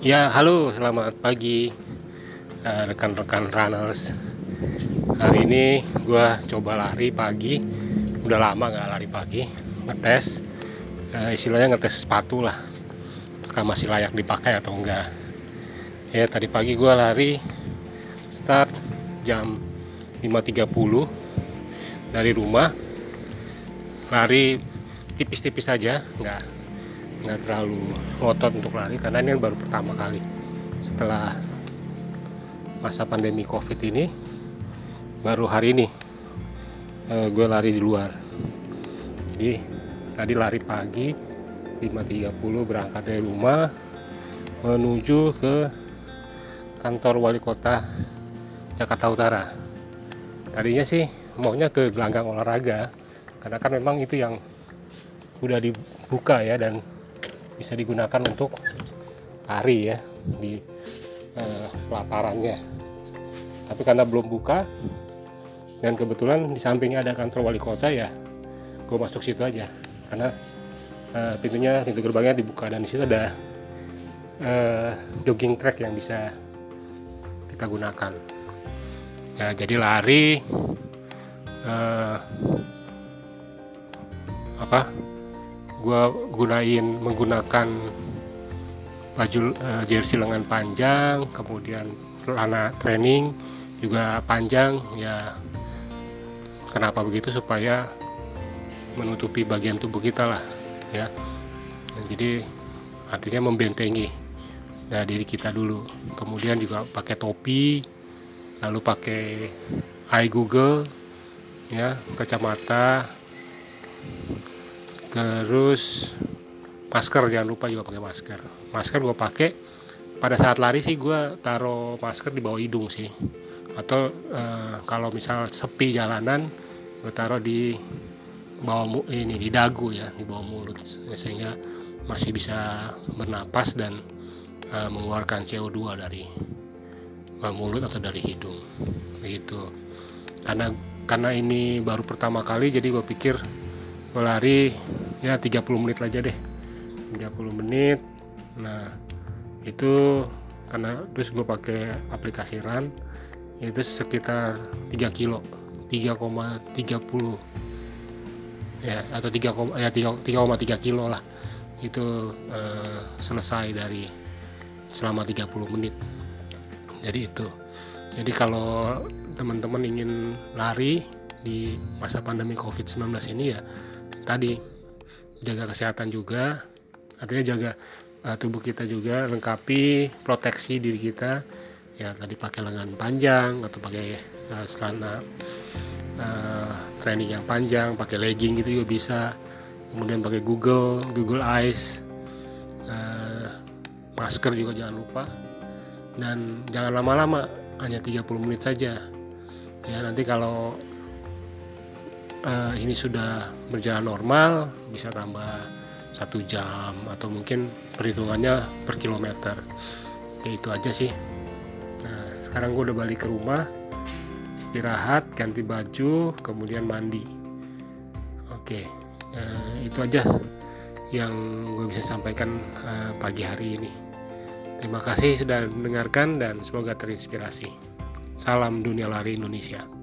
Ya, halo, selamat pagi eh, rekan-rekan runners. Hari ini gue coba lari pagi, udah lama nggak lari pagi, ngetes, uh, istilahnya ngetes sepatu lah, apakah masih layak dipakai atau enggak. Ya, tadi pagi gue lari start jam 5.30 dari rumah, lari tipis-tipis saja, nggak nggak terlalu ngotot untuk lari karena ini baru pertama kali. Setelah masa pandemi covid ini baru hari ini uh, gue lari di luar. Jadi tadi lari pagi 5.30 berangkat dari rumah menuju ke kantor wali kota Jakarta Utara. Tadinya sih maunya ke gelanggang olahraga karena kan memang itu yang udah dibuka ya dan bisa digunakan untuk lari ya di uh, pelatarannya tapi karena belum buka dan kebetulan di sampingnya ada kantor wali kota ya gue masuk situ aja. Karena uh, pintunya pintu gerbangnya dibuka dan di situ ada uh, jogging track yang bisa kita gunakan. Ya jadi lari uh, apa gue gunain menggunakan baju uh, jersey lengan panjang kemudian celana training juga panjang ya. Kenapa begitu? Supaya menutupi bagian tubuh kita lah ya. Dan jadi artinya membentengi nah, diri kita dulu. Kemudian juga pakai topi lalu pakai eye google ya kacamata terus masker jangan lupa juga pakai masker. Masker gue pakai. Pada saat lari sih gue taruh masker di bawah hidung sih. Atau e, kalau misal sepi jalanan gue taruh di bawah ini di dagu ya di bawah mulut. Sehingga masih bisa bernapas dan e, mengeluarkan CO2 dari e, mulut atau dari hidung. Begitu. Karena karena ini baru pertama kali jadi gue pikir gue lari ya 30 menit aja deh. 30 menit. Nah itu karena terus gue pakai aplikasi run itu sekitar 3 kilo 3,30 ya atau 3, ya 3,3 kilo lah. Itu eh, selesai dari selama 30 menit. Jadi itu. Jadi kalau teman-teman ingin lari di masa pandemi COVID-19 ini ya tadi. Jaga kesehatan juga. Artinya jaga uh, tubuh kita juga lengkapi proteksi diri kita. Ya tadi pakai lengan panjang atau pakai uh, celana uh, training yang panjang pakai legging gitu juga bisa. Kemudian pakai Google Google Eyes uh, masker juga jangan lupa. Dan jangan lama-lama hanya 30 menit saja. Ya nanti kalau uh, ini sudah berjalan normal bisa tambah satu jam atau mungkin perhitungannya per kilometer. Ya itu aja sih. Nah sekarang gue udah balik ke rumah istirahat ganti baju kemudian mandi. Oke uh, itu aja yang gue bisa sampaikan uh, pagi hari ini. Terima kasih sudah mendengarkan dan semoga terinspirasi. Salam dunia lari Indonesia